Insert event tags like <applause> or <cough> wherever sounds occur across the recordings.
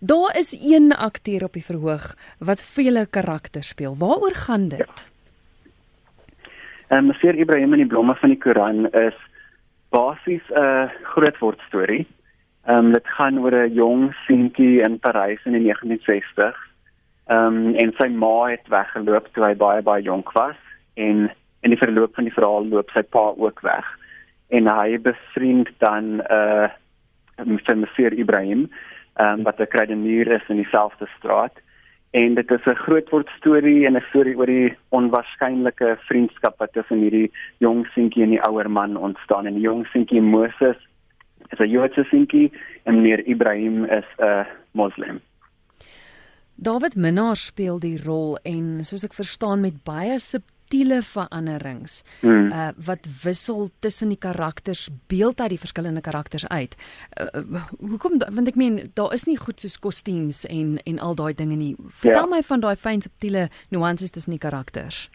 Daar is een akteur op die verhoog wat vele karakters speel. Waaroor gaan dit? Ja. Ehm um, Monsieur Ibrahim in die blomme van die Koran is basies 'n uh, grootword storie. Ehm um, dit gaan oor 'n jong seentjie in Parys in die 1960s. Ehm um, en sy ma het weggeloop toe hy baie baie jonk was en in die verloop van die verhaal loop sy pa ook weg. En hy bevriend dan 'n uh, vir Monsieur Ibrahim, ehm um, wat 'n kruidenier is in dieselfde straat en dit is 'n grootword storie en 'n storie oor die onwaarskynlike vriendskap wat tussen hierdie jong seentjie en die ouer man ontstaan en die jong seentjie Moses is 'n Joodse seentjie en meneer Ibrahim is 'n moslim. David Minnar speel die rol en soos ek verstaan met baie subtiele veranderings hmm. uh, wat wissel tussen die karakters beeld uit die verskillende karakters uit. Uh, hoekom want ek meen daar is nie goed soos kostuums en en al daai dinge nie. Vertel ja. my van daai fyn subtiele nuances tussen die karakters.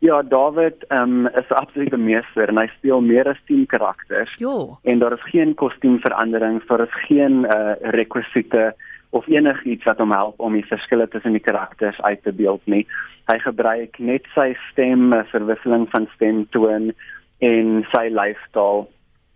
Ja, David um, is 'n absolute meester en hy speel meer as 10 karakters. Jo. En daar is geen kostuumveranderings, daar is geen uh, rekwisiete of enigiets wat hom help om die verskille tussen die karakters uit te beeld nie. Hy gebruik net sy stem, 'n verwisseling van stemtoon en sy lyfstaal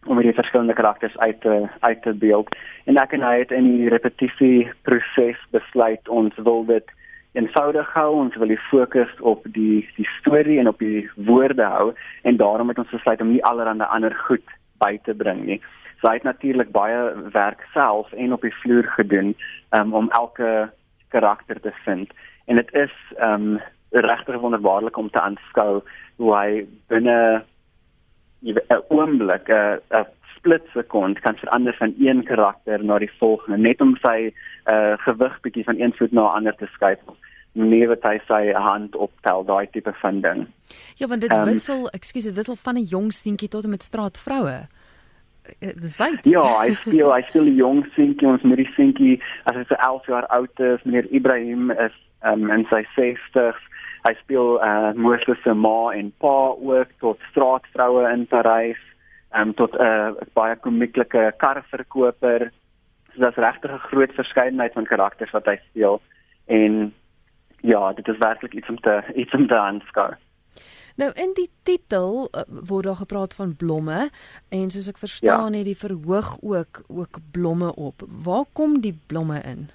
om die verskillende karakters uit te uit te beeld. En ek en hy het in die repetisie proses besluit ons wil dit eenvoudig hou ons wil die fokus op die die storie en op die woorde hou en daarom het ons besluit om nie allerlei ander goed by te bring nie. So hy het natuurlik baie werk self en op die vloer gedoen um, om elke karakter te vind en dit is um regtig wonderbaarlik om te aanskou hoe hy binne 'n oomblik 'n split sekond kan verander van een karakter na die volgende net om sy uh, gewig bietjie van een voet na 'n ander te skuif nee wat hy sy hand optel daai tipe van ding. Ja, want dit um, wissel, ekskuus, dit wissel van 'n jong seentjie tot en met straatvroue. Eh, dit is wyd. Ja, hy speel, hy speel 'n jong seentjie ons met die seentjie as hy so 11 jaar oud is, meneer Ibrahim is um, in sy 60s. Hy speel uh Moses se ma en pa ook tot straatvroue in Parys, um tot 'n uh, baie komieklike karverkoper. So daar's regtig 'n groot verskeidenheid van karakters wat hy speel en ja, dit is werklik iets om te iets om te aanskou. Nou in die titel uh, word daar gepraat van blomme en soos ek verstaan ja. het die verhoog ook ook blomme op. Waar kom die blomme in?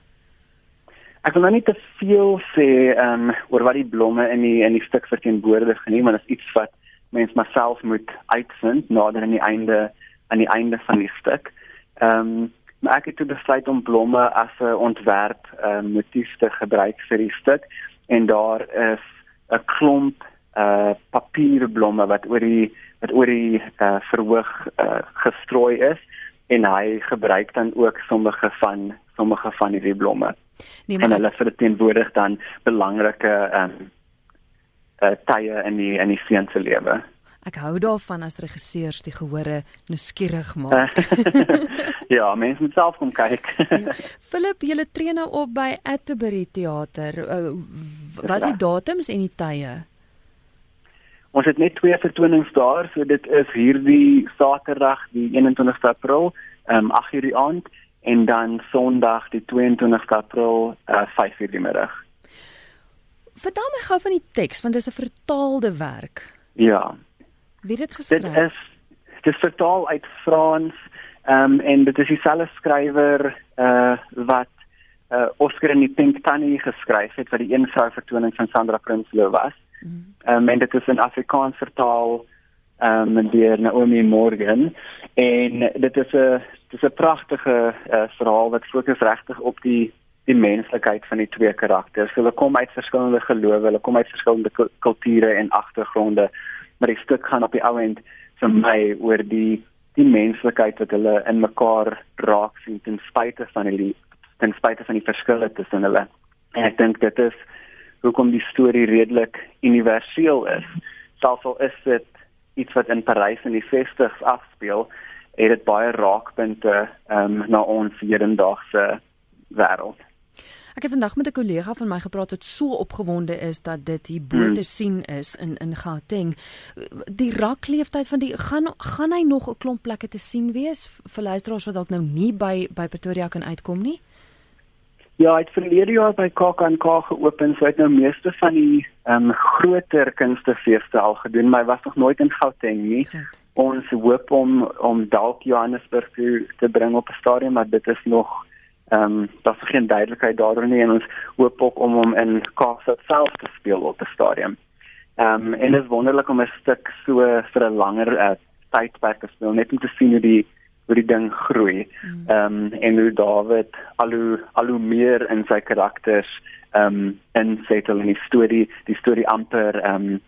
Ek wil nou nie te veel sê um, oor wat die blomme in die in die stuk verteenwoordig nie, maar dit is iets wat mens maar self moet uitvind nader aan die einde aan die einde van die stuk. Ehm um, maar ek het toe besluit om blomme as 'n ontwerp uh, motief te gebruik vir die stuk en daar is 'n klomp uh papierblomme wat oor die wat oor die uh, verhoog uh, gestrooi is en hy gebruik dan ook sommige van sommige van hierdie blomme. Nee, en hulle vir teenwoordig dan belangrike um uh tye in die in die seun se lewe. Ek hou daarvan as regisseurs die gehore nuuskierig <laughs> maak. <laughs> ja, mense moet self kom kyk. ja. Philip, jy tree nou op by Atterbury Theater. Uh, wat is die datums en die tye? Ons het net twee vertonings daar, so dit is hierdie Saterdag die 21ste April, um, 8:00 die aand en dan Sondag die 22ste April, uh, 5:00 die middag. Vertel my gou van die teks want dit is 'n vertaalde werk. Ja. Wie het dit geskryf? Dit is dit is vertaal uit Frans. Ehm um, en dit is dieselfde skrywer uh wat uh Oscar in die Pink Tannie geskryf het wat die een vrou vertoning van Sandra Prinsloo was. Ehm um, en dit is in Afrikaans vertaal ehm um, deur Naomi Morgan en dit is 'n dit is 'n pragtige uh, verhaal wat fokus regtig op die die menslikheid van die twee karakters. Hulle kom uit verskillende gelowe, hulle kom uit verskillende kulture en agtergronde maar die stuk gaan op die ou end vir my oor die die menslikheid wat hulle in mekaar raak sien ten spyte van die ten spyte van die verskille tussen hulle. En ek dink dit is hoekom die storie redelik universeel is. Selfs al is dit iets wat in Parys in die 60s afspeel, het dit baie raakpunte um, na ons hedendaagse wêreld. Ek het vandag met 'n kollega van my gepraat wat so opgewonde is dat dit hier bo te hmm. sien is in in Gauteng. Die rakleeftyd van die gaan gaan hy nog 'n klomp plekke te sien wees vir luisteraars wat dalk nou nie by by Pretoria kan uitkom nie. Ja, hy het verlede jaar by KAK&K geopen, so hy het nou meeste van die ehm um, groter kunstefeeste al gedoen, maar hy was nog nooit in Gauteng nie. Goed. Ons hoop om om dalk Johannesburg te, te bring op 'n stadium, maar dit is nog ehm um, daar's geen duidelikheid daaroor nie en ons hoop ook om hom in Kaapstad self te speel op 'n stadium. Ehm um, en dit is wonderlik om 'n stuk so vir 'n langer uh, tydperk te speel net om te sien hoe die hoe die ding groei. Mm. Ehm um, en hoe David al hoe al hoe meer in sy karakters ehm um, insettle in die storie, die storie amper ehm um,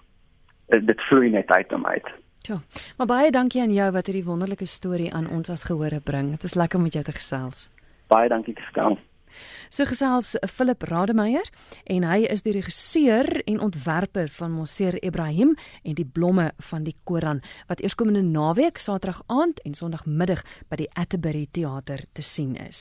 dit vloei net uit om uit. Ja. Maar baie dankie aan jou wat hierdie wonderlike storie aan ons as gehore bring. Dit is lekker om met jou te gesels. Baie dankie gestel. So gesels Philip Rademeier en hy is die regisseur en ontwerper van Moser Ibrahim en die blomme van die Koran wat eerskomende naweek Saterdag aand en Sondagmiddag by die Atterbury Theater te sien is.